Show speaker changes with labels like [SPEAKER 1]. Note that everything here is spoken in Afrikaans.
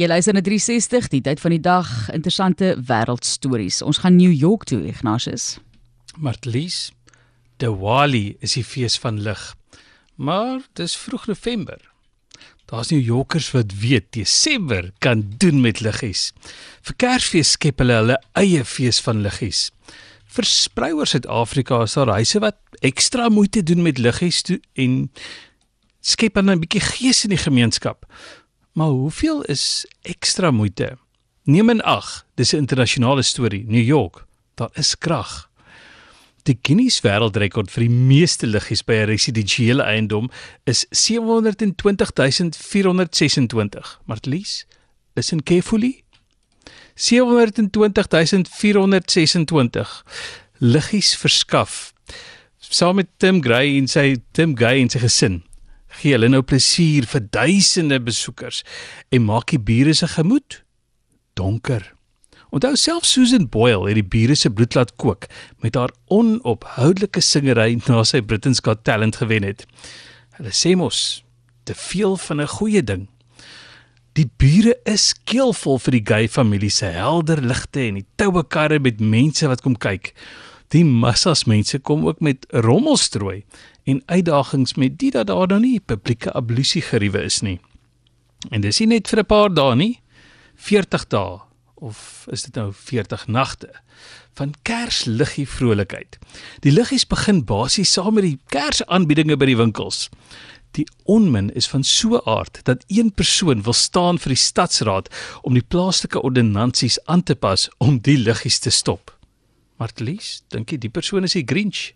[SPEAKER 1] Jy luister na 360, die tyd van die dag, interessante wêreldstories. Ons gaan New York toe, Ignatius.
[SPEAKER 2] Martlies, Diwali is die fees van lig. Maar dis vroeg November. Daar's New Yorkers wat weet Desember kan doen met liggies. Vir Kersfees skep hulle hulle eie fees van liggies. Versprei oor Suid-Afrika is daar huise wat ekstra moeite doen met liggies en skep dan 'n bietjie gees in die gemeenskap. Maar hoeveel is ekstra moeite? Neem in ag, dis 'n internasionale storie, New York. Daar is krag. Die Guinness Wêreldrekord vir die meeste liggies by 'n residensiële eiendom is 720426. Martlies, is in carefully 720426 liggies verskaf saam met Tim Gray en sy Tim Gray en sy gesin gee hulle nou plesier vir duisende besoekers en maak die bure se gemoed donker. Onthou self Susan Boyle het die bure se bloed laat kook met haar onophoudelike singery na sy Britain's Got Talent gewen het. Hulle sê mos te veel van 'n goeie ding. Die bure is keelvol vir die gay familie se helder ligte en die toue karre met mense wat kom kyk. Die massas mense kom ook met rommelstrooi en uitdagings met dit dat daar nou nie publieke ablusie geriewe is nie. En dis nie net vir 'n paar dae nie, 40 dae of is dit nou 40 nagte van kersliggie vrolikheid. Die liggies begin basies saam met die kersaanbiedinge by die winkels. Die onmin is van so 'n aard dat een persoon wil staan vir die stadsraad om die plaaslike ordonnansies aan te pas om die liggies te stop. Martlies, dink jy die persoon is die Grinch?